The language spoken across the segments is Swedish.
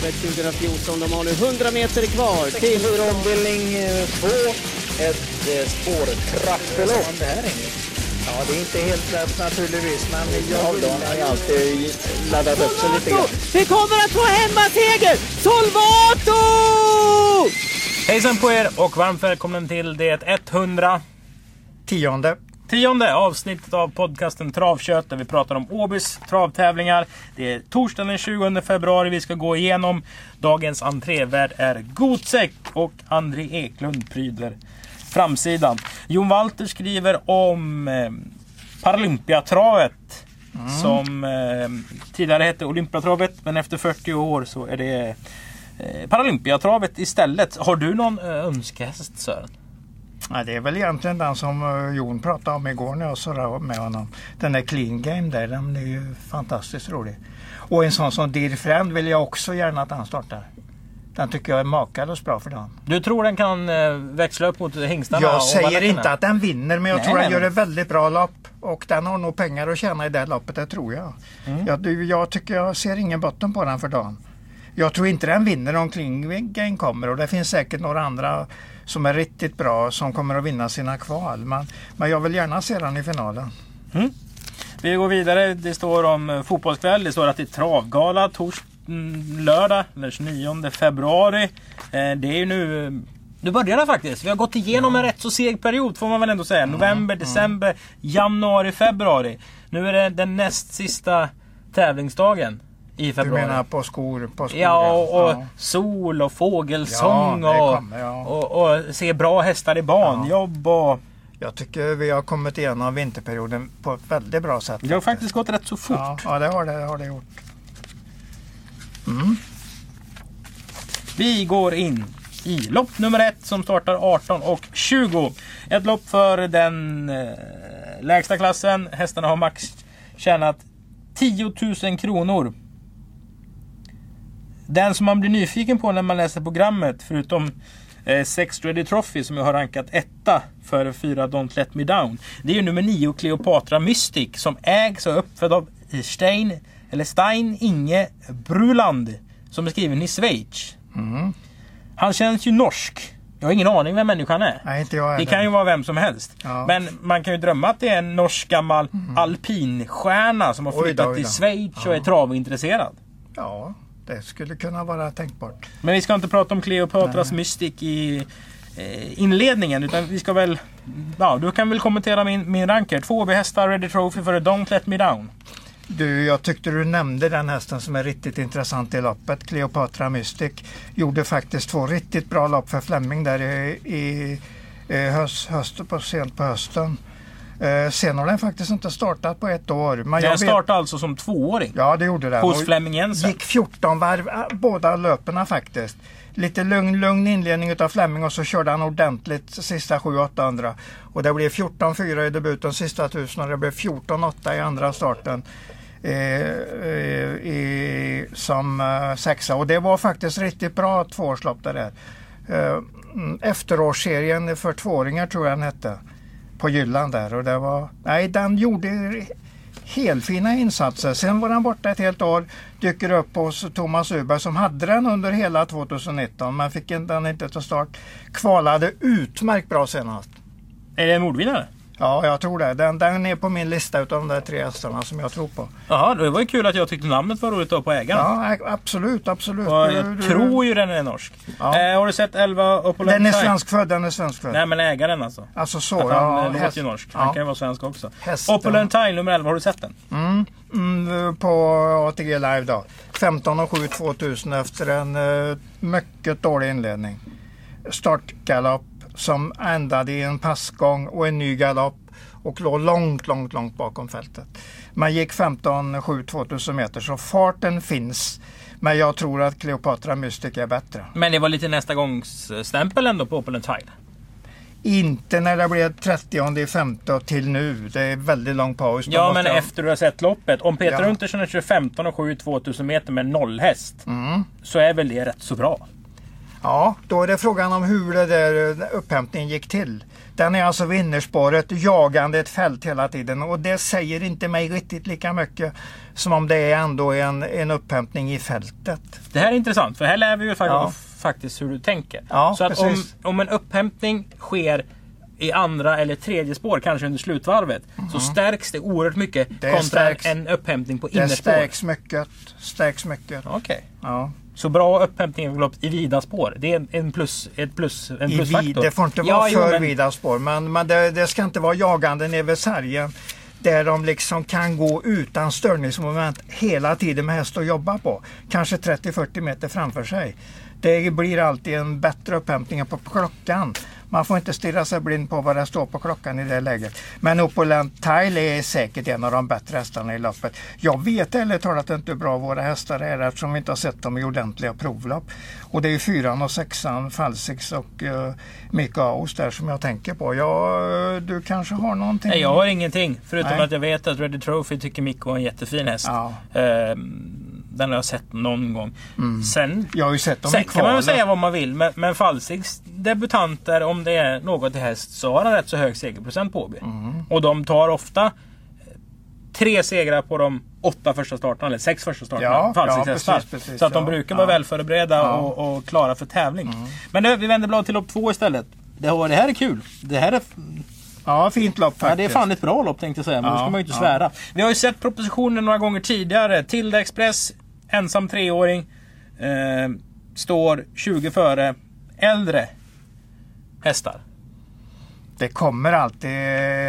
Travet 2014. De har nu 100 meter kvar till... Ombildning 2. Ett eh, spårtrappelopp. Ja, det är inte helt lätt naturligtvis, men jag vill... Dan har ju alltid laddat upp sig lite grann. Vi kommer att få hemmaseger! Solvato! Hejsan på er och varmt välkommen till det 100 Tionde. Tionde avsnittet av podcasten Travkött där vi pratar om Åbys travtävlingar. Det är torsdagen den 20 februari vi ska gå igenom. Dagens entrévärd är Godsäck och André Eklund pryder framsidan. Jon Walter skriver om eh, Paralympiatravet. Som eh, tidigare hette Olympiatravet men efter 40 år så är det eh, Paralympiatravet istället. Har du någon eh, önskehäst Sören? Ja, det är väl egentligen den som eh, Jon pratade om igår när jag surrade med honom. Den där Clean Game där, den är ju fantastiskt rolig. Och en sån som Dear Friend vill jag också gärna att han startar. Den tycker jag är makalöst bra för dagen. Du tror den kan eh, växla upp mot hingstarna? Jag säger inte att den vinner men jag Nej, tror den nej, gör men- ett väldigt bra lopp. Och den har nog pengar att tjäna i det loppet, det tror jag. Mm. Jag, du, jag tycker jag ser ingen botten på den för dagen. Jag tror inte den vinner om Klingväggen kommer och det finns säkert några andra som är riktigt bra som kommer att vinna sina kval. Men, men jag vill gärna se den i finalen. Vi går vidare. Det står om eh, fotbollskväll. Det står att det är travgala tors mm, lördag den 29 februari. Eh, det är ju nu... eh, Nu börjar det faktiskt. Vi har gått igenom en rätt så seg period får man väl ändå säga. November, december, januari, februari. Nu är det den näst sista tävlingsdagen i Du februari. menar på skor? På skor Ja, och, och Ja. sol och fågelsång Ja, kommer, ja. och, och se bra hästar i banjobb. Och, Jag tycker vi har kommit igenom vinterperioden på ett väldigt bra sätt. det har faktiskt gått rätt så fort. Ja, ja det, har det, det har det gjort. Vi går in i lopp nummer ett som startar 18 och 20. Ett lopp för den eh, lägsta klassen. Hästarna har max tjänat 10 000 kronor. Den som man blir nyfiken på när man läser programmet, förutom eh, Sex Ready Trophy som jag har rankat etta för fyra Don't Let Me Down. Det är ju nummer 9 Cleopatra Mystic som ägs och uppfödd av Stein, eller Stein Inge Bruland som är skriven i Schweiz. Mm. Han känns ju norsk. Jag har ingen aning vem människan är. Nej, inte jag Det kan ju vara vem som helst. Ja. Men man kan ju drömma att det är en norsk gammal alpinstjärna som har Oj då, flyttat oj till då. Schweiz och är travintresserad. Ja, det skulle kunna vara tänkbart. Men vi ska inte prata om Cleopatras Mystic i eh, inledningen. Utan vi ska väl... Ja, du kan väl kommentera min, min rank här. Två hästar Ready Trophy för Don't Let Me Down. Du, jag tyckte du nämnde den hästen som är riktigt intressant i loppet. Cleopatra Mystic gjorde faktiskt två riktigt bra lopp för Fleming där i, i, i höst, höst, på, sent på hösten. Eh, sen har den faktiskt inte startat på ett år. Men Den vet- startade alltså som tvååring. Ja, det gjorde den. Hos Flemming Jensen. gick 14 varv eh, båda löperna faktiskt. Lite lugn, lugn inledning utav Flemming och så körde han ordentligt sista 7-800. Och det blev 14-4 i debuten sista tusen och det blev 14-8 i andra starten. Eh, eh, i, som eh, sexa och det var faktiskt riktigt bra tvåårslopp det där. Mm, efterårsserien för tvååringar tror jag den hette. På Jylland där och det var, nej den gjorde helfina insatser. Sen var den borta ett helt år. Dyker upp hos Thomas Uberg som hade den under hela 2019 men fick den inte till start. Kvalade utmärkt bra senast. Är det en mordvinnare? Ja, jag tror det. Den, den är på min lista utav de där tre hästarna som jag tror på. Jaha, det var ju kul att jag tyckte namnet var roligt då på ägaren. Ja, absolut, absolut. Och Du- jag du- tror ju den är norsk. Ja. Eh, har du sett 11 Opulent Den är svenskfödd, den är svenskfödd. Nej men ägaren alltså. Alltså så, Att han ja. eh, låter häst- ju norsk. Han Ja. kan ju vara svensk också. Hästen. Opulent Time nummer 11, har du sett den? Mm, mm, på ATG Live då. 15 och 7 2000 efter en uh, mycket dålig inledning. Startgalopp som ändade i en passgång och en ny galopp och låg långt, långt, långt bakom fältet. Man gick 15 7 2000 meter så farten finns. Men jag tror att Cleopatra Mystic är bättre. Men det var lite nästa gångs eh, ändå på Opulent Time. Inte när det blev 30 femte till nu. Det är väldigt lång paus. Då Ja men jag- efter du har sett loppet. Om Peter Ja. Untersen kör 15 och 7 2000 meter med noll häst. Mm. Så är väl det rätt så bra. Ja, då är det frågan om hur det där eh, upphämtningen gick till. Den är alltså vid innerspåret jagande ett fält hela tiden och det säger inte mig riktigt lika mycket som om det är ändå en, en upphämtning i fältet. Det här är intressant för här lär vi ju faktiskt, faktiskt hur du tänker. Ja, så att om, om en upphämtning sker i andra eller tredje spår, kanske under slutvarvet, så stärks det oerhört mycket. Det kontra stärks. en upphämtning på Det innerspår. stärks mycket. Stärks mycket. Okej. Ja. Så bra upphämtning i vida spår. Det är en, plus, ett plus, en plusfaktor. vid, det får inte Ja, vara jo, för men- vida spår men, men det, det ska inte vara jagande ner vid sargen där de liksom kan gå utan störningsmoment hela tiden med häst att jobba på. Kanske 30-40 meter framför sig. Det blir alltid en bättre upphämtning på klockan. Man får inte stirra sig blind på vad det står på klockan i det läget. Men Opulent Tile är säkert en av de bättre hästarna i loppet. Jag vet ärligt talat inte hur bra våra hästar är eftersom vi inte har sett dem i ordentliga provlopp. Och det är ju fyran och sexan, Falsix och uh, Mikaos där som jag tänker på. Ja, eh, du kanske har någonting? Nej, jag har ingenting. Förutom Nej. att jag vet att Ready Trophy tycker Mikko är en jättefin häst. Ja. Ehm, den har jag sett någon gång. Sen, Jag har ju sett dem sen kan man väl säga vad man vill. Men, men Falsiks debutanter, om det är något i häst, så har han rätt så hög segerprocent på Åby. Mm. Och de tar ofta tre segrar på de åtta första starterna, eller sex första starterna. Ja, ja, precis, precis, så att de ja. brukar vara Ja. väl förberedda Ja. Mm. och, och klara för tävling. Men nu, vi vänder blad till lopp två istället. Det, det här är kul. Det här är Ja, fint lopp Ja, faktiskt. det är fan ett bra lopp tänkte jag säga, men då Ja, ska man ju inte ja. svära. Vi har ju sett propositionen några gånger tidigare. Tilda Express, ensam treåring. Eh, står 20 före äldre hästar. Det kommer alltid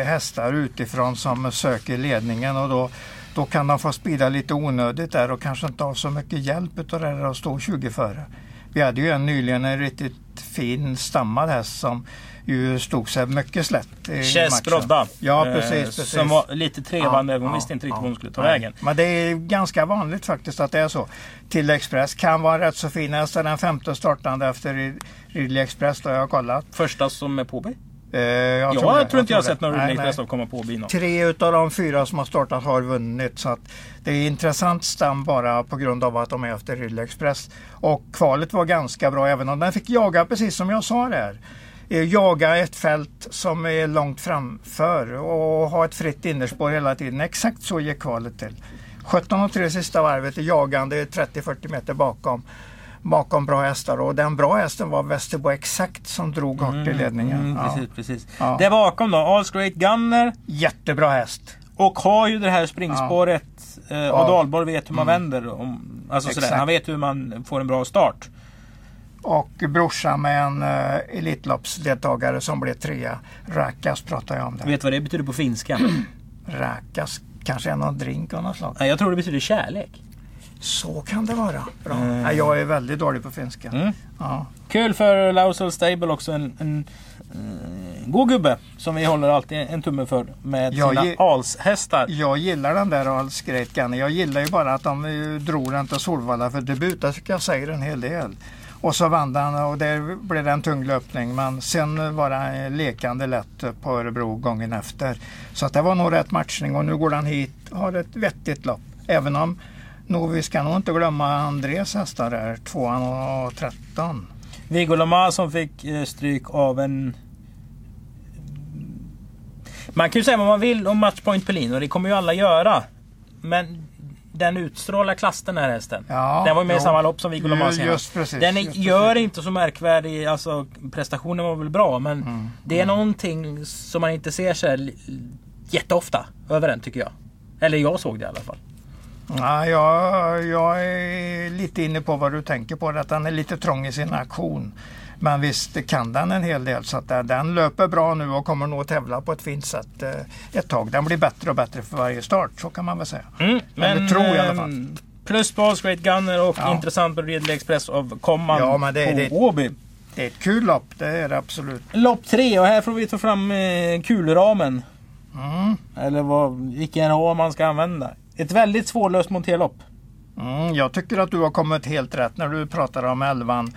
hästar utifrån som söker ledningen och då, då kan de få spida lite onödigt där och kanske inte ha så mycket hjälp utav det där att stå 20 före. Vi hade ju en nyligen en riktigt fin stammad häst som ju stod sig mycket slätt i Chess. Brodda. Ja, eh, precis. precis. Som var lite trevande. Ja, Hon ja, visste inte riktigt ja. var hon skulle ta Nej. vägen. Men det är ganska vanligt faktiskt att det är så. Till Express kan vara rätt så fin häst. Den femte startande efter Rid- Ridley Express, då har jag kollat. Första som är på Åby. Eh, jag Jag tror det, tror inte jag har det. sett någon Ridley. Express som kommer på någon. Tre utav de fyra som har startat har vunnit. Så det är intressant stam bara på grund av att de är efter Ridley Express. Och kvalet var ganska bra även om den fick jaga precis som jag sa där. Eh, Jaga ett fält som är långt framför och ha ett fritt innerspår hela tiden. Exakt så gick kvalet till. 17 och 3 sista varvet är jagande 30-40 meter bakom bakom bra hästar och den bra hästen var Västerbo exakt som drog hårt i ledningen. Mm, ja. precis, precis. Ja. Där bakom då, All's Great Gunner. Jättebra häst. Och har ju det här springspåret. Eh, och Dahlborg vet hur man vänder. Om, alltså sådär. Mm. Han vet hur man får en bra start. Och brorsan med en uh, Elitloppsdeltagare som blev trea. Rakas pratar jag om det. Vet vad det betyder på finska? Rakas kanske är någon drink av något slag. Jag tror det betyder kärlek. Så kan det vara. Bra. Mm. Nej, jag är väldigt dålig på finska. Mm. Ja. Kul för Lausel Stable också. En, en, en god gubbe som vi håller alltid en tumme för med Jag sina alshästar. Jag gillar den där Alls Great Gunner. Jag gillar ju bara att de eh, drog den till Solvalla för debut. Det tycker jag säger en hel del. Och så vann han och där blev det en tung löpning. Men sen var han lekande lätt på Örebro gången efter. Så att det var nog rätt matchning och nu går han hit och har ett vettigt lopp. Även om nog, vi ska nog inte glömma Andres hästar där, tvåan och 13. Viggo Lama som fick eh, stryk av en... Man kan ju säga vad man vill om Matchpoint Pelin och det kommer ju alla göra. Men den utstrålar klass den här hästen. Ja, den var med i jo. samma lopp som Viggo Lama Ju- senast. precis, Den är, gör precis. inte så märkvärdig, alltså prestationen var väl bra men Mm, det är någonting som man inte ser li- jätteofta över den tycker jag. Eller jag såg det i alla fall. Ja, jag, jag är lite inne på vad du tänker på, att den är lite trång i sin aktion. Men visst kan den en hel del så att den- löper bra nu och kommer nog tävla på ett fint sätt eh, ett tag. Den blir bättre och bättre för varje start, så kan man väl säga. Mm, Men det tror jag i alla fall. Plus på Great Gunner och Ja. intressant på Ridley Express av Komman Ja, men det- på det- Åby. Det är ett kul lopp, det är det absolut. Lopp tre och här får vi ta fram eh, kulramen. Mm. Eller vad, vilken ram man ska använda. Ett väldigt svårlöst monterlopp. Mm, jag tycker att du har kommit helt rätt när du pratar om 11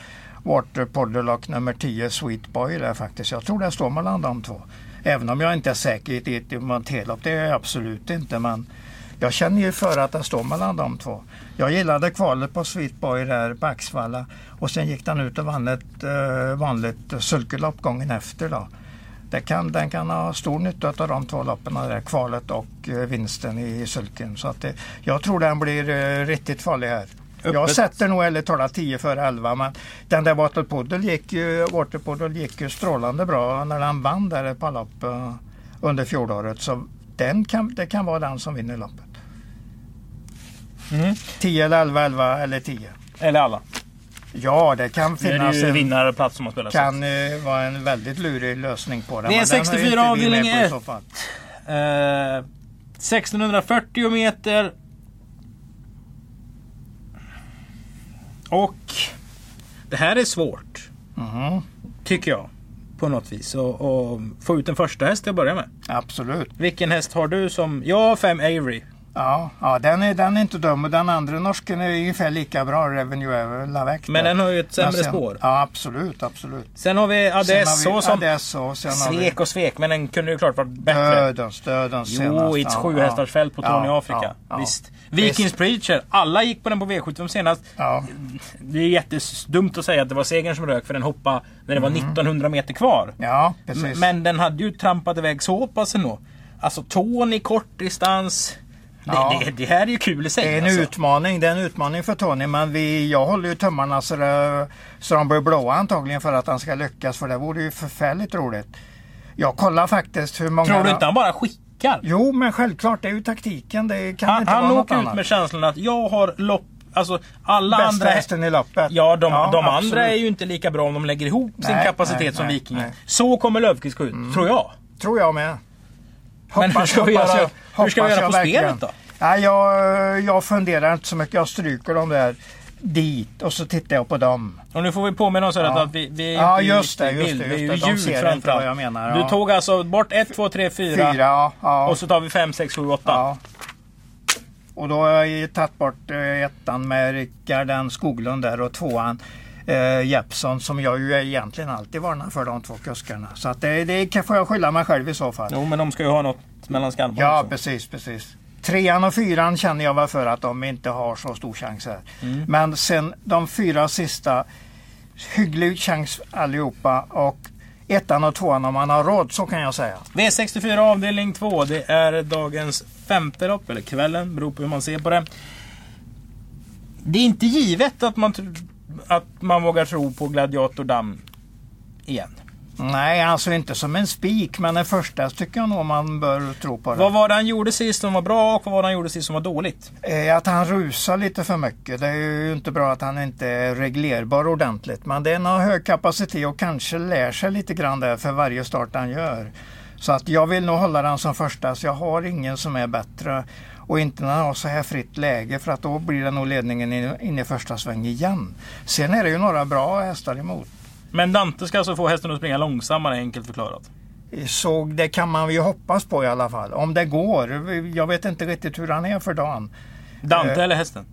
Water eh, Podderlock nummer 10 Sweet Boy där faktiskt. Jag tror det står mellan de två. Även om jag inte är säker i ett- i monterlopp, det är jag absolut inte. Men Jag känner ju för att det står mellan de två. Jag gillade kvalet på Sweet Boy där på Axvalla och sen gick den ut och vann ett eh, vanligt sulkelopp gången efter. Då. Det kan, den kan ha stor nytta av de två loppen, där kvalet och eh, vinsten i sulken. Så att det, jag tror den blir eh, riktigt farlig här. Jag Öppet. sätter nog ärligt talat 10 före 11 men den där Waterpoodle gick ju, Waterpoodle gick ju strålande bra när den vann där par lopp eh, under fjolåret. Så den kan, det kan vara den som vinner loppet. Mm. 10 eller 11, 11 eller 10. Eller alla. Ja, det kan är finnas det ju en, vinnarplats som har spelat. kan eh, vara en väldigt lurig lösning på det. Det är men den har 64 inte vi med avdelning på i ett. så fall. Eh, 1640 meter. Och det här är svårt. Mhm, Tycker jag. På något vis. Och, och få ut en första häst till att börja med. Absolut. Vilken häst har du som... Jag har fem Avery. Ja, ja den, är, den är inte dum och den andra norsken är ungefär lika bra, Revenue Lavec. Men den har ju ett sämre sen- spår. Ja, absolut, absolut. Sen har vi Adesso som... Adesso, sen vi Svek och svek, men den kunde ju klart varit bättre. Dödens, dödens Jo, senast. i ett Ja, sjuhästarsfält på ja, Tony ja, Afrika. ja, ja. Visst. Vikings Preacher. Alla gick på den på V75 senast. Ja, Det är jättedumt att säga att det var segern som rök för den hoppade när det var 1900 meter kvar. ja precis. Men den hade ju trampat iväg så pass ändå. Alltså Tony kortdistans. Det, Ja. det, det här är ju kul i sig. det är en alltså. utmaning, det är en utmaning för Tony men vi, jag håller ju tummarna så, det, så de börjar blåa antagligen för att han ska lyckas för det vore ju förfärligt roligt. Jag kollar faktiskt hur många... Tror du inte han bara skickar? Jo men självklart, det är ju taktiken. Det kan Han, inte han vara något ut annat. med känslan att jag har lopp... Alltså alla Bästa andra... hästen i loppet. Ja, de, de absolut. andra är ju inte lika bra om de lägger ihop sin Nej, kapacitet nej, som Vikingen. nej. Mm. Så kommer Löfqvist gå ut, tror jag. Tror jag med. Men hur ska vi hoppas göra- hur ska vi göra på spelet då? Nej, jag, jag funderar inte så mycket. Jag stryker dem där dit och så tittar jag på dem. Och nu får vi påminna oss Ja. att vi, vi är ju Ja, just det, just bild. det, Vi är ju just det. De ljud framförallt. jag menar, Du ja. tog alltså bort 1, 2, 3, 4 Fyra, ja. ja. och så tar vi 5, 6, 7, 8. ja. Och då har jag ju tagit bort eh, ettan med Rickard Skoglund där och tvåan eh, Jeppsson som jag ju egentligen alltid varnar för de två kuskarna. Så att det, det får jag skylla mig själv i så fall. Jo, men de ska ju ha något mellan skalmarna Ja, också. precis, precis. Trean och fyran känner jag väl för att de inte har så stor chans här. Mm. Men sen de fyra sista, hygglig chans allihopa och ettan och tvåan om man har råd, så kan jag säga. V64 avdelning 2. Det är dagens femte lopp, eller kvällen, beror på hur man ser på det. Det är inte givet att man, att man vågar tro på Gladiator Damm igen. Nej, alltså inte som en spik, men den första tycker jag nog man bör tro på. Det. Vad var det han gjorde sist som var bra och vad var det han gjorde sist som var dåligt? Eh, Att han rusar lite för mycket. Det är ju inte bra att han inte är reglerbar ordentligt. Men är nog hög kapacitet och kanske lär sig lite grann där för varje start han gör. Så att jag vill nog hålla den som första, så jag har ingen som är bättre. Och inte när han har så här fritt läge för att då blir det nog ledningen in, in i första sväng igen. Sen är det ju några bra hästar emot. Men Dante ska alltså få hästen att springa långsammare, enkelt förklarat. Så det kan man ju hoppas på i alla fall. Om det går. Jag vet inte riktigt hur han är för dagen. Dante Eh, eller hästen?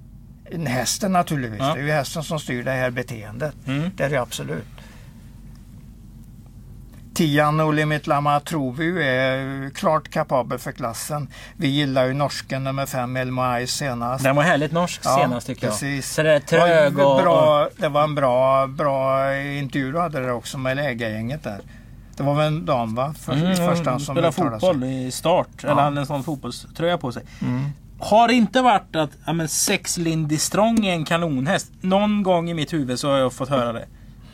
Hästen naturligtvis. Ja. Det är ju hästen som styr det här beteendet. Mm. Det är det absolut. Tian och Limit Lama tror vi ju är klart kapabel för klassen. Vi gillar ju norsken nummer fem, Elmo Ice senast. Den var härligt norsk Ja, senast tycker precis. jag. Så det är Det var trög och... bra, det var en bra, bra intervju du hade där också med lägargänget där. Det var väl en dam va? För, Mm, första som spelar uttalade fotboll sig. i start. Ja. Eller hade en sån fotbollströja på sig. Mm. Har det inte varit att ja, men sex Lindy Strong är en kanonhäst? Någon gång i mitt huvud så har jag fått höra det.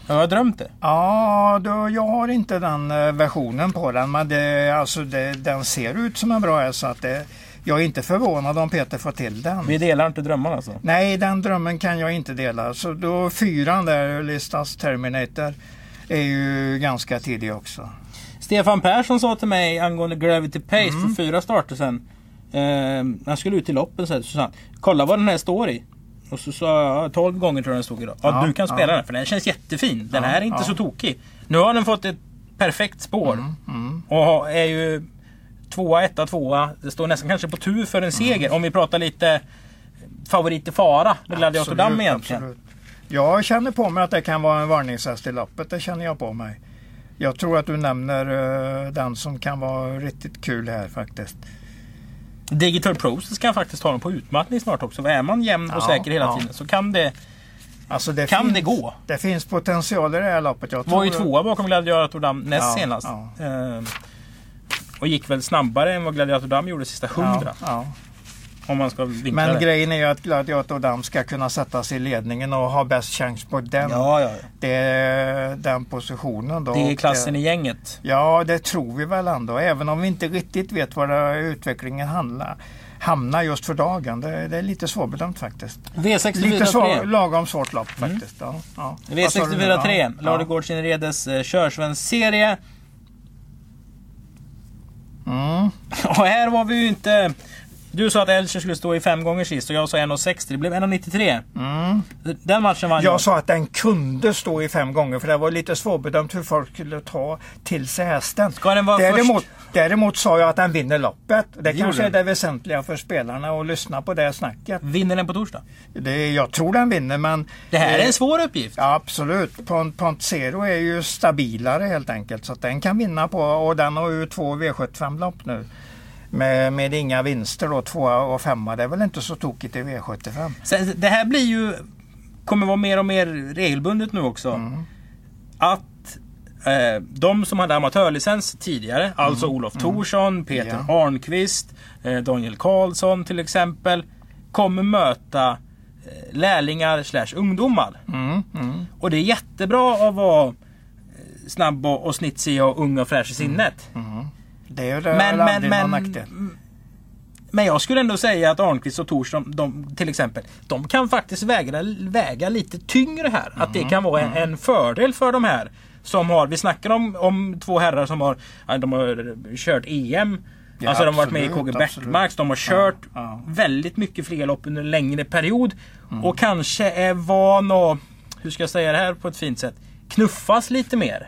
Har jag drömt det? Ja, då, jag har inte den eh, versionen på den. Men det, alltså det, den ser ut som en bra häst. Så att det, jag är inte förvånad om Peter får till den. Vi delar inte drömmarna alltså. Nej, den drömmen kan jag inte dela. Så då fyran där, Listas Terminator, är ju ganska tidig också. Stefan Persson sa till mig angående Gravity Pace Mm. för fyra starter sen. Eh, han skulle ut i loppen så, så sa han, kolla vad den här står i. Och så sa jag, 12 gånger tror jag den stod idag. Ja, Ja, du kan spela ja. den för den känns jättefin. Den Ja, här är inte så tokig. Nu har den fått ett perfekt spår. Mm. Och har- är ju tvåa, etta, tvåa. Det står nästan kanske på tur för en seger. Om vi pratar lite favorit i fara med Gladiator Damm egentligen. absolut. Jag känner på mig att det kan vara en varningshäst i loppet. Det känner jag på mig. Jag tror att du nämner eh, den som kan vara riktigt kul här faktiskt. Digital Process kan faktiskt ta dem på utmattning snart också. För är man jämn och Ja, säker hela ja. tiden så kan det... Alltså det Kan finns, det gå? Det finns potential i det här loppet. Jag Var ju tvåa bakom Gladiator Dam näst Ja, senast. ja. Eh, och gick väl snabbare än vad Gladiator Dam gjorde sista hundra. Ja. Om man ska vinkla Men det. grejen är ju att Gladiator Dam ska kunna sätta sig i ledningen och ha bäst chans på den, Ja, ja. det, den positionen. Då. Det är klassen eh, i gänget. Ja, det tror vi väl ändå. Även om vi inte riktigt vet var det, utvecklingen handlar, hamnar just för dagen. Det, det är lite svårbedömt faktiskt. Lite svår, V64 lagom svårt lopp faktiskt. Ja, ja. Nu? V64 3. Ja, Inredes eh, körsvensserie. ja. Mm. Och här var vi ju inte... Du sa att Elcher skulle stå i fem gånger sist och jag sa 1,60. Det blev 1,93. Mm. Den matchen vann jag. Jag sa att den kunde stå i fem gånger för det var lite svårbedömt hur folk skulle ta till sig hästen. Ska den vara däremot, först? däremot sa jag att den vinner loppet. Det, gjorde kanske är det väsentliga för spelarna att lyssna på det snacket. Vinner den på torsdag? Det, jag tror den vinner men Det här är eh, en svår uppgift. Ja, absolut. Pont, Pont Zero är ju stabilare helt enkelt. Så den kan vinna på och den har ju två V75-lopp nu. Med, med inga vinster då, tvåa och femma. Det är väl inte så tokigt i V75. Sen, det här blir ju... Kommer vara mer och mer regelbundet nu också. Mm. Att eh, de som hade amatörlicens tidigare, alltså Mm. Olof Thorsson, Peter Arnqvist, eh, Daniel Karlsson till exempel, kommer möta eh, lärlingar slash ungdomar. Mm, mm. Och det är jättebra att vara eh, snabb och, och snitsig och ung och fräsch i sinnet. Det är det Men, men, men, någon men, nackdel. men jag skulle ändå säga att Arnqvist och Thorsson, de, till exempel, de kan faktiskt väga, väga lite tyngre här. Att Mm, det kan vara en, en fördel för de här som har, vi snackar om, om två herrar som har, de har kört EM. Ja, alltså de har varit med i KG. Bäckmarks, de har kört Ja, ja. väldigt mycket fler lopp under en längre period. Mm. Och kanske är van att, hur ska jag säga det här på ett fint sätt, knuffas lite mer.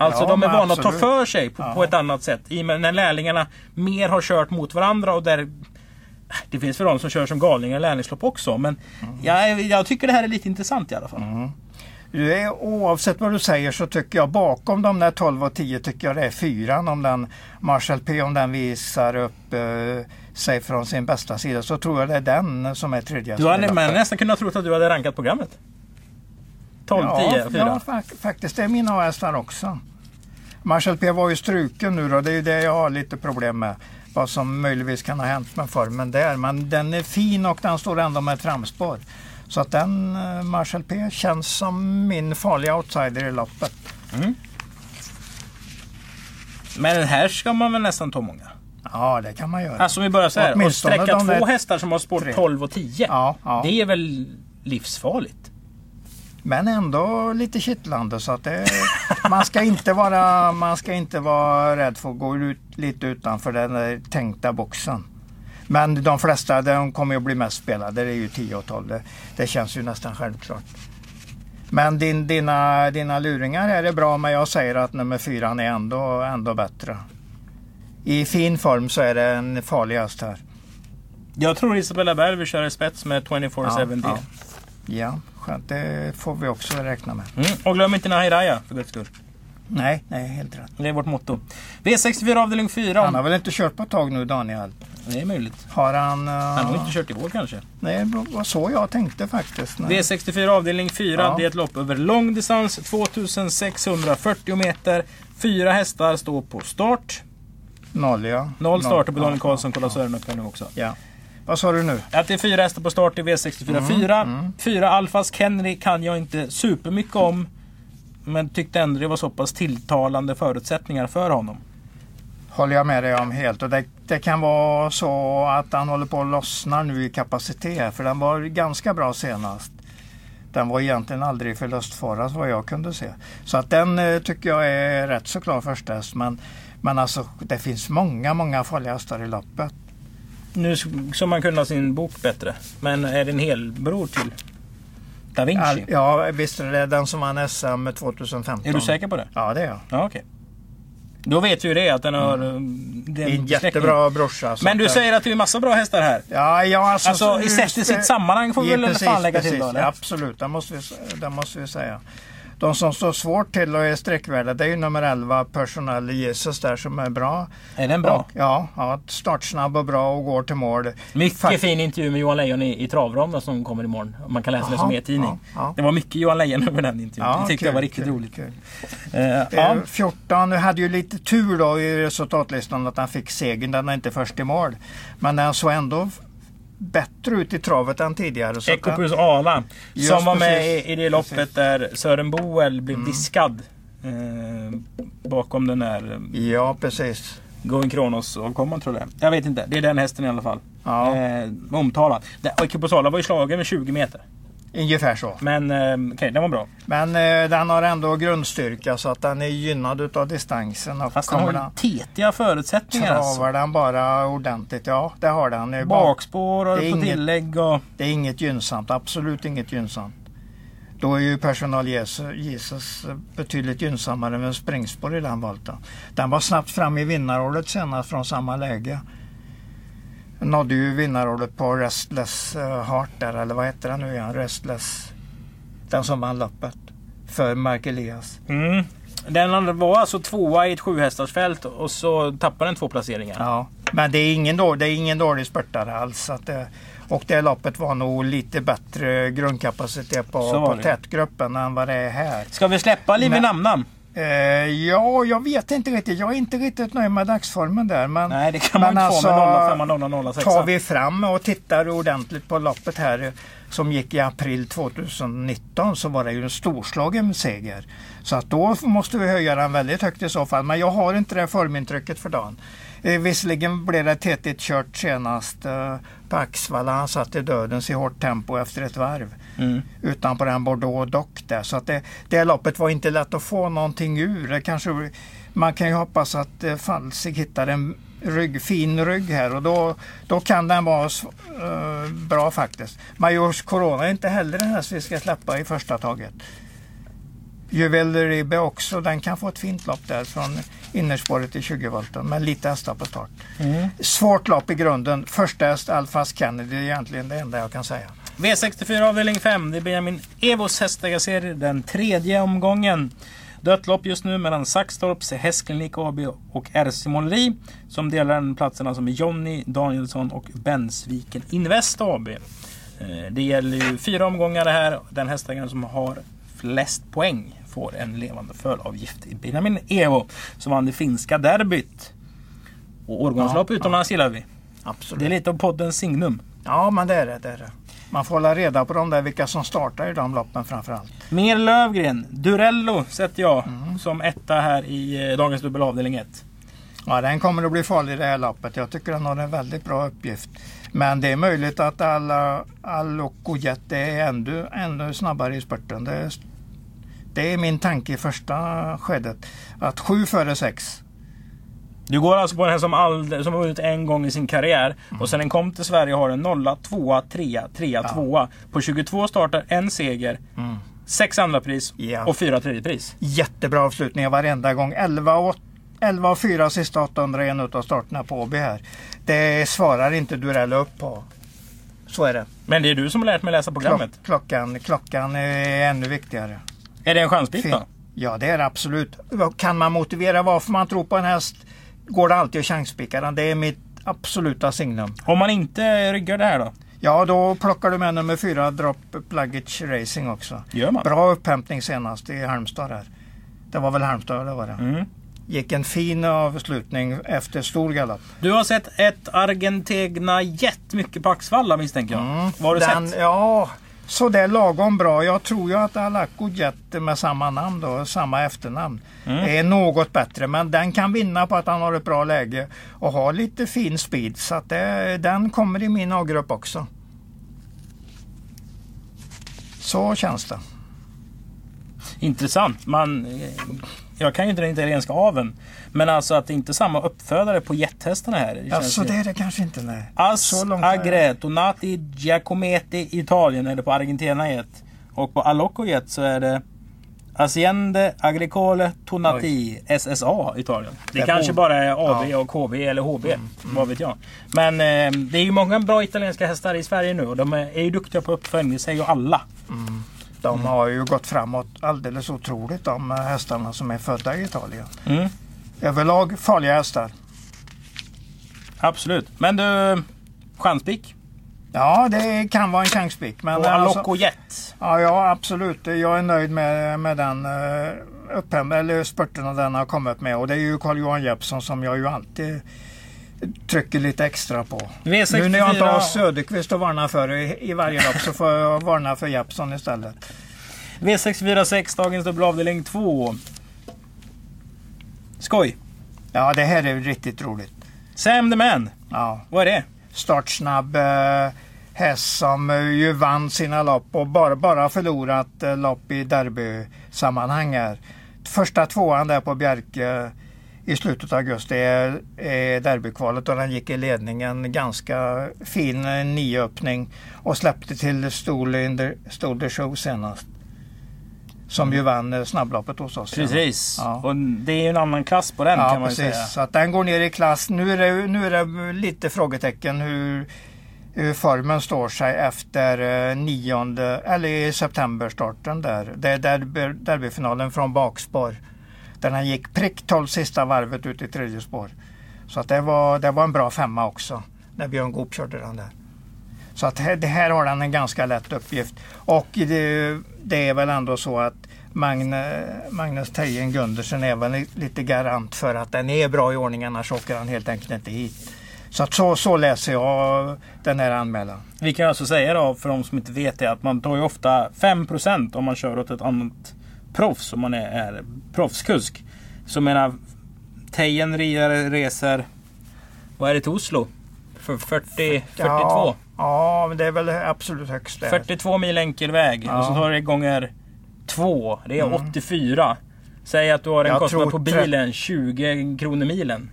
Alltså Ja, de är vana att ta för sig på, på ett annat sätt. I och med när lärlingarna mer har kört mot varandra och där det finns väl de som kör som galningar i lärlingslopp också. Men Mm. jag, jag tycker det här är lite intressant i alla fall. Du är, oavsett vad du säger så tycker jag bakom de där 12 och 10 tycker jag det är fyran om den Marshall P om den visar upp eh, sig från sin bästa sida så tror jag det är den som är tredje. Du hade men nästan kunnat tro att du hade rankat programmet. 12, ja, 10, 4. Ja, fa- faktiskt. Det är mina hästar också. Marshall P var ju struken nu då. Det är ju det jag har lite problem med. Vad som möjligtvis kan ha hänt med formen där. Men den är fin och den står ändå med framspår. Så att den eh, Marshall P känns som min farliga outsider i loppet. Men här ska man väl nästan ta många. Ja, det kan man göra. Alltså om vi börjar så här. Och Åtminstone sträcka två hästar som har spår tre. 12 och 10. Ja, ja. Det är väl livsfarligt? Men ändå lite kittlande så att det, man, ska inte vara, man ska inte vara rädd för att gå ut lite utanför den tänkta boxen. Men de flesta de kommer ju att bli mest spelade, det är ju 10 och 12. Det, det känns ju nästan självklart. Men din, dina, dina luringar är det bra men jag säger att nummer fyra är ändå, ändå bättre. I fin form så är det en farlig häst här. Jag tror Isabella Berg vill köra i spets med 24-7D. ja. ja, skönt. Det får vi också räkna med. Mm. Och glöm inte Nahiraya för guds skull. Nej, nej, helt rätt. Det är vårt motto. V64 avdelning 4. Han har väl inte kört på ett tag nu Daniel? Det är möjligt. Har han... Uh, Han har inte kört i vår kanske. Nej, det var så jag tänkte faktiskt. Nej. V64 avdelning 4. Ja. Det är ett lopp över långdistans. 2640 meter. Fyra hästar står på start. Noll ja. Noll starter på ja, Daniel Karlsson. Kolla ja, Sören upp nu också. ja. Vad sa du nu? Att det är fyra hästar på start i V64 4. Fyra Alfas Kenry kan jag inte supermycket om. Men tyckte ändå det var så pass tilltalande förutsättningar för honom. Håller jag med dig om helt. Och det, det kan vara så att han håller på att lossna nu i kapacitet. För den var ganska bra senast. Den var egentligen aldrig förlustfara vad jag kunde se. Så att den eh, tycker jag är rätt så klar första häst. Men, men alltså det finns många, många farliga hästar i loppet. Nu ska man kunna sin bok bättre. Men är det en helbror till Da Vinci? All, ja, visst är det den som vann SM 2015. Är du säker på det? Ja, det är jag. Ja, okej. Då vet vi ju det att den har... mm. Det är en jättebra brorsa. Men du säger att det är massa bra hästar här. Ja, ja alltså... Alltså, i sett i sitt sammanhang får vi väl fan lägga till då, eller? Absolut, det måste vi, det måste vi säga. De som står svårt till och är sträckvärda det är ju nummer 11 Personal Jesus där som är bra. Är den bra? Och, ja, ja, startsnabb och bra och går till mål. Mycket Fakt- fin intervju med Johan Lejon i, i Travram som kommer imorgon. Man kan läsa den Jaha, som e-tidning. ja, ja. Det var mycket Johan Lejon över den intervjun. det tyckte jag var kul, riktigt kul, roligt. kul. Eh, Ja. ja. 14 hade ju lite tur då i resultatlistan att han fick segern. Den är inte först i mål. Men den såg ändå bättre ut i travet än tidigare. Så Ecopus Ala. Just som var med i, i det loppet Precis. där Sören Boel blev diskad. Eh, bakom den där eh, Ja, precis. Going Kronos avkomman tror jag. Jag vet inte. Det är den hästen i alla fall. Ja. Eh, omtalad. Ecopus Ala var ju slagen med 20 meter. Ungefär så. Men eh, okej, den var bra. Men eh, den har ändå grundstyrka så att den är gynnad utav distansen. Och Fast den har ju den, tetiga förutsättningar alltså. travar den bara ordentligt, ja det har den. Bakspår och på tillägg och... det är inget gynnsamt, absolut inget gynnsamt. Då är ju personal Jesus, betydligt gynnsammare med springspår i den volten. Den var snabbt fram i vinnarordet senast från samma läge. Nådde ju vinnarordet på Restless eh, Heart där, eller vad heter den nu igen? Restless. Den som vann loppet. För Mark Elias. Mm. Den andra var alltså tvåa i ett sjuhästarsfält och så tappade den två placeringar. Ja, men det är ingen, då, det är ingen dålig spurtare alls. Det, och det loppet var nog lite bättre grundkapacitet på, på tätgruppen än vad det är här. Ska vi släppa Liv i? Eh, ja, jag vet inte riktigt. Jag är inte riktigt nöjd med dagsformen där. Men, Nej, det kan man men inte få med 05 och 0006. tar vi fram och tittar ordentligt på loppet här eh, som gick i april 2019 så var det ju en storslagen seger. Så att då måste vi höja den väldigt högt i så fall. Men jag har inte det formintrycket för dagen. Eh, visserligen blev det tetigt kört senast eh, på Axvalla. Han satt i dödens i hårt tempo efter ett varv Mm. utanpå den Bordeaux dock där. Så att det, det loppet var inte lätt att få någonting ur. Det kanske, man kan ju hoppas att eh, hittar en rygg, fin rygg här och då, då kan den vara eh, bra faktiskt. Majors Corona är inte heller den här som vi ska släppa i första taget. Juvel Ribbe också, den kan få ett fint lopp där från innerspåret i 20 volten med lite hästar på start. Mm. Svårt lopp i grunden. Första häst Alfas Kennedy är egentligen det enda jag kan säga. V64 avdelning 5. Det är Benjamin Evos hästägarserie. Den tredje omgången. Dött lopp just nu mellan Saxtorps Hästklinik AB och RC Måleri. Som delar den platsen alltså med Jonny Danielsson och Bensviken Invest AB. Eh, Det gäller ju fyra omgångar det här. Den hästägaren som har flest poäng får en levande föravgift. Benjamin Evo som vann det finska derbyt. Och årgångslopp Ja, utomlands gillar vi. Absolut. Det är lite av poddens signum. Ja, men det är det. det, är det. Man får hålla reda på de där vilka som startar i de loppen framförallt. Mer Lövgren. Durello sätter jag som etta här i eh, dagens dubbelavdelning 1. Ja, den kommer att bli farlig i det här loppet. Jag tycker den har en väldigt bra uppgift. Men det är möjligt att alla är ännu, ännu snabbare i spurten. Det det är min tanke i första skedet. Att sju före sex. Du går alltså på den här som, all, som har vunnit en gång i sin karriär. Och sen den kom till Sverige har den nolla, tvåa, trea, trea, tvåa. På 22 startar en seger. Sex andra pris Ja. och fyra tredje pris. Jättebra avslutningar varenda gång. 11 och, 11 och 4 sista 800 en av starterna på Åby här. Det svarar inte Durello upp på. Så är det. Men det är du som har lärt mig läsa programmet. Klock, klockan, klockan är ännu viktigare. Är det en chansbit då? Ja, det är det absolut. Kan man motivera varför man tror på en häst går det alltid att chanspika den. Det är mitt absoluta signum. Om man inte ryggar det här då? Ja, då plockar du med nummer fyra Drop Luggage Racing också. Gör man? Bra upphämtning senast i Halmstad här. Det var väl Halmstad, det var det. Mm. Gick en fin avslutning efter stor galopp. Du har sett ett Argentegna jättemycket på Axvalla misstänker jag. Mm. Vad har du Den, sett? Ja, så det är lagom bra. Jag tror ju att Alaco Jet med samma namn då, samma efternamn, Mm. är något bättre. Men den kan vinna på att han har ett bra läge och har lite fin speed. Så att det, den kommer i min A-grupp också. Så känns det. Intressant. Man, jag kan ju inte den italienska aveln. Men alltså att det inte är samma uppfödare på jättehästarna här. Det känns Alltså ju- det är det kanske inte nej. As Så Agreto Nati Giacometti Italien eller på Argentina Jet. Och på Alocco Jet så är det Aziende Agricole Tonati SSA Italien. Det, Det kanske bara är AB Ja. och KB eller HB. Vad vet jag. Men eh, det är ju många bra italienska hästar i Sverige nu och de är, är ju duktiga på uppföljning. Det säger ju alla. De har ju gått framåt alldeles otroligt de hästarna som är födda i Italien. Mm. Överlag farliga hästar. Absolut. Men du, chanspik? Ja, det kan vara en chanspik. Men Och alltså, Jet? ja, ja, absolut. Jag är nöjd med, med den uh, upphäm- eller spurten den har kommit med. Och det är ju Carl-Johan Jeppsson som jag ju alltid trycker lite extra på. V64. Nu när jag inte har Söderqvist att varna för i, i varje lopp så får jag varna för Jeppsson istället. V646, dagens dubbelavdelning 2. Skoj. Ja, det här är riktigt roligt. Sam the Man. Ja. Vad är det? Startsnabb eh, häst som eh, ju vann sina lopp och bara, bara förlorat eh, lopp i derbysammanhang här. Första tvåan där på Bjerke i slutet av augusti är derbykvalet och den gick i ledningen. Ganska fin eh, nioöppning och släppte till Stol in the, Stol the Show senast. Som ju vann eh, snabbloppet hos oss. Precis. Ja. Och det är ju en annan klass på den Ja, kan man precis. säga. Så att den går ner i klass. Nu är det, nu är det lite frågetecken hur, hur formen står sig efter eh, nionde, eller septemberstarten där. Det är derby, derbyfinalen från bakspår. Där han gick prick 12 sista varvet ut i tredje spår. Så att det, var, det var en bra femma också. När Björn Goop körde den där. Så att här, det här har han en ganska lätt uppgift. Och det, det är väl ändå så att Magne, Magnus Tejen Gundersen är väl lite garant för att den är bra i ordning annars åker han helt enkelt inte hit. Så, att så, så läser jag den här anmälan. Vi kan alltså säga då för de som inte vet det att man tar ju ofta 5% om man kör åt ett annat proffs om man är, är proffskusk. Så menar Tejen reser, vad är det till Oslo? För 40, 42? Ja, ja, men det är väl absolut högst där. 42 mil enkel väg Ja. och så tar det gånger två. Det är Mm. 84. Säg att du har en Jag kostnad på bilen 20 kronor milen.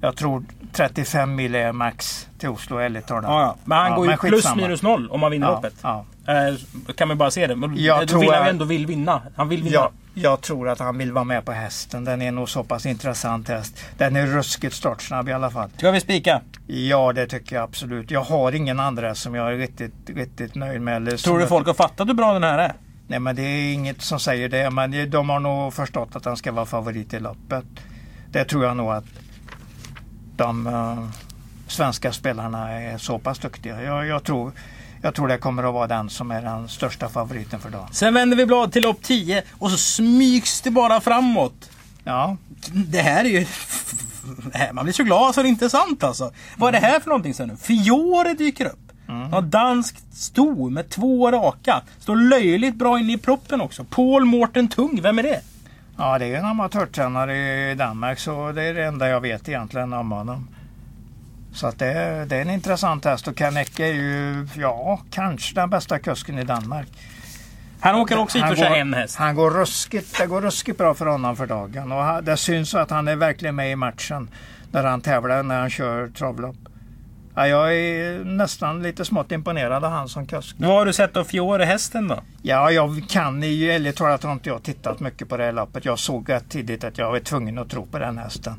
Jag tror 35 mil är max till Oslo ärligt talat. Ja, ja. Men han Ja, går ju plus skitsamma. minus noll om man vinner Ja, loppet. ja. Eh, kan man bara se det. Men Jag då tror vill han jag- ändå vill vinna. Han vill vinna. Jag, jag tror att han vill vara med på hästen. Den är nog så pass intressant häst. Den är ruskigt startsnabb i alla fall. Ska vi spika? Ja, det tycker jag absolut. Jag har ingen andra som jag är riktigt, riktigt nöjd med. Eller Tror du folk har fattat hur bra den här är? Nej, men det är inget som säger det. Men de har nog förstått att han ska vara favorit i loppet. Det tror jag nog att de eh, svenska spelarna är så pass duktiga. Jag, jag, tror, jag tror det kommer att vara den som är den största favoriten för dagen. Sen vänder vi blad till lopp 10 och så smygs det bara framåt. Ja, Det här är ju... här- Man blir så glad så det är inte är sant alltså. Vad är det här för någonting sen nu? Fiore dyker upp. Ja, danskt sto med två raka. Står löjligt bra inne i proppen också. Paul Mårten Tung, vem är det? Ja, det är en amatörtränare i Danmark så det är det enda jag vet egentligen om honom. Så att det, är- det är en intressant häst och Kanecke är ju, ja, kanske den bästa kusken i Danmark. Han åker också hit kör går- en häst. Han går ruskigt, det går ruskigt bra för honom för dagen och det syns att han är verkligen med i matchen när han tävlar, när han kör travlopp. Ja, jag är nästan lite smått imponerad av han som kusk. Vad har du sett av Fiore hästen då? Ja, jag kan ju, ärligt talat har inte jag tittat mycket på det här loppet. Jag såg rätt tidigt att jag var tvungen att tro på den hästen.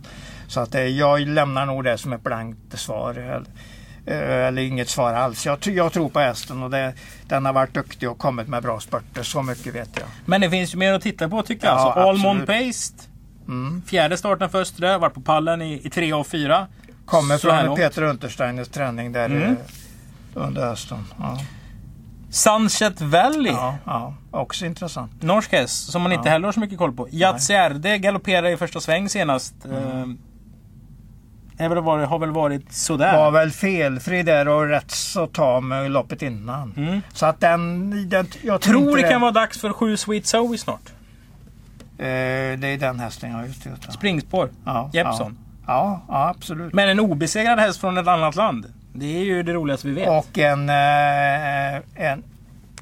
Så att eh, jag lämnar nog det som ett blankt svar. Eller, eh, inget svar alls. Jag, jag tror på hästen och det, den har varit duktig och kommit med bra spurter. Så mycket vet jag. Men det finns ju mer att titta på tycker jag. Ja, alltså, Almond. Paste. Mm. Fjärde starten för Östre. Varit på pallen i, i tre och fyra. Kommer från. Peter Untersteiners träning där Mm. eh, under hösten. Ja. Sunset Valley. Ja, ja, också intressant. Norsk häst som man inte Ja. heller har så mycket koll på. Yatsierde galopperade i första sväng senast. Mm. Eh, väl varit, har väl varit sådär. Var väl felfri där och rätt så tam med loppet innan. Mm. Så att den... den jag Tror inte det kan vara dags för sju Sweet Zoe snart. Eh, det är den hästen jag har just det. Ja. Springspår. Ja, Jeppson. Ja, ja, absolut. Men en obesegrad häst från ett annat land. Det är ju det roligaste vi vet. Och en... Eh, en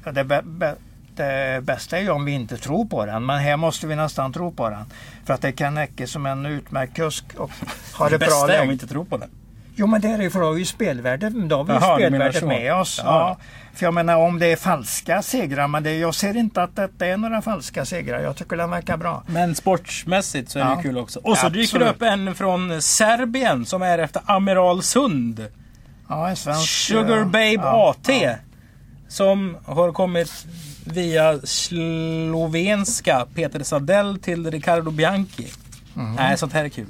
ja, det, bä- bä- det bästa är ju om vi inte tror på den. Men här måste vi nästan tro på den. För att det kan räcka som en utmärkt kusk och har det ett bra bästa är om läge. vi inte tror på det. Jo men det då har ju spelvärdet, då har vi Jaha, spelvärdet med oss. Ja. Ja. För jag menar om det är falska segrar, men det, jag ser inte att detta är några falska segrar. Jag tycker den verkar bra. Men sportsmässigt så är det Ja. ju kul också. Och så dyker det Absolut. upp en från Serbien som är efter Amiral Sund. Ja, en svensk... Sugar Babe ja, AT. Som har kommit via slovenska Peter Sadell till Riccardo Bianchi. Nej, sånt här är kul.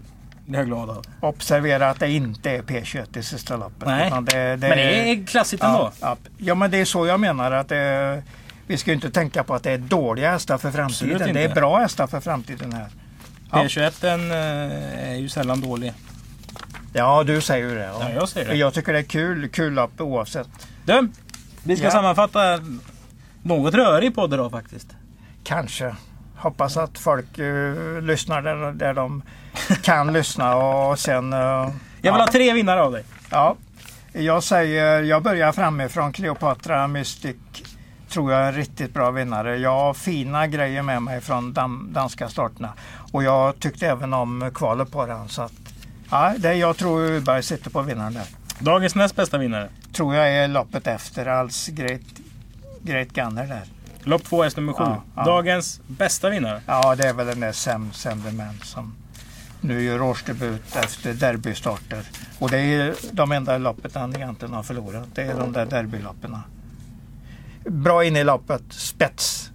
Det är jag glad av. Observera att det inte är P21 i sista loppet. Nej, det, det, Men det är klassigt ändå. ja, ja, men det är så jag menar att det, vi ska ju inte tänka på att det är dåliga hästar för framtiden. Det är bra hästar för framtiden här. Ja. P21 eh, är ju sällan dålig. Ja, du säger ju det. Ja, jag säger det. Jag tycker det är kul, kul lopp oavsett. Du, vi ska Ja. sammanfatta något rörig podd idag faktiskt. Kanske. Hoppas att folk eh, lyssnar där, där de kan lyssna och sen... eh, Jag vill ja. ha tre vinnare av dig. Ja, jag säger, jag börjar framifrån. Cleopatra Mystic tror jag är en riktigt bra vinnare. Jag har fina grejer med mig från dam, danska starterna. Och jag tyckte även om kvalet på den. Så att, ja, det, jag tror Uberg sitter på vinnaren där. Dagens näst bästa vinnare. Tror jag är loppet efter, alls Great, Great Gunner där. Lopp 2, häst nummer 7. Ja, ja. Dagens bästa vinnare. Ja, det är väl den där Sam Senderman som nu gör årsdebut efter derbystarter. Och det är de enda loppet han egentligen har förlorat. Det är de där derbyloppen. Bra inne i loppet, spets.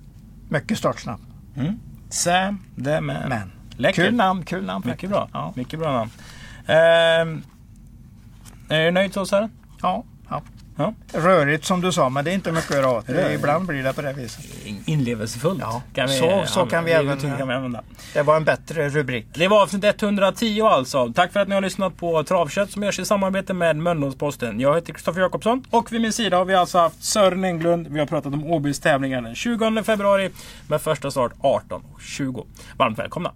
Mycket startsnabb. Mm. Sam the man. Läckert. kul namn, kul namn. Mycket bra. Ja, Mycket bra namn. Ehm, är du nöjd så Sören? ja, ja. Rörigt som du sa, men det är inte mycket att göra åt. det. Ibland blir det på det viset. Inlevelsefullt. Ja, så- så kan vi även- kan vi använda. Det var en bättre rubrik. Det var avsnitt 110 alltså. Tack för att ni har lyssnat på Travkött som görs i samarbete med Mölndalsposten. Jag heter Kristoffer Jakobsson och vid min sida har vi alltså haft Sören Englund. Vi har pratat om Åbys tävlingar den 20 februari med första start 18.20. Varmt välkomna!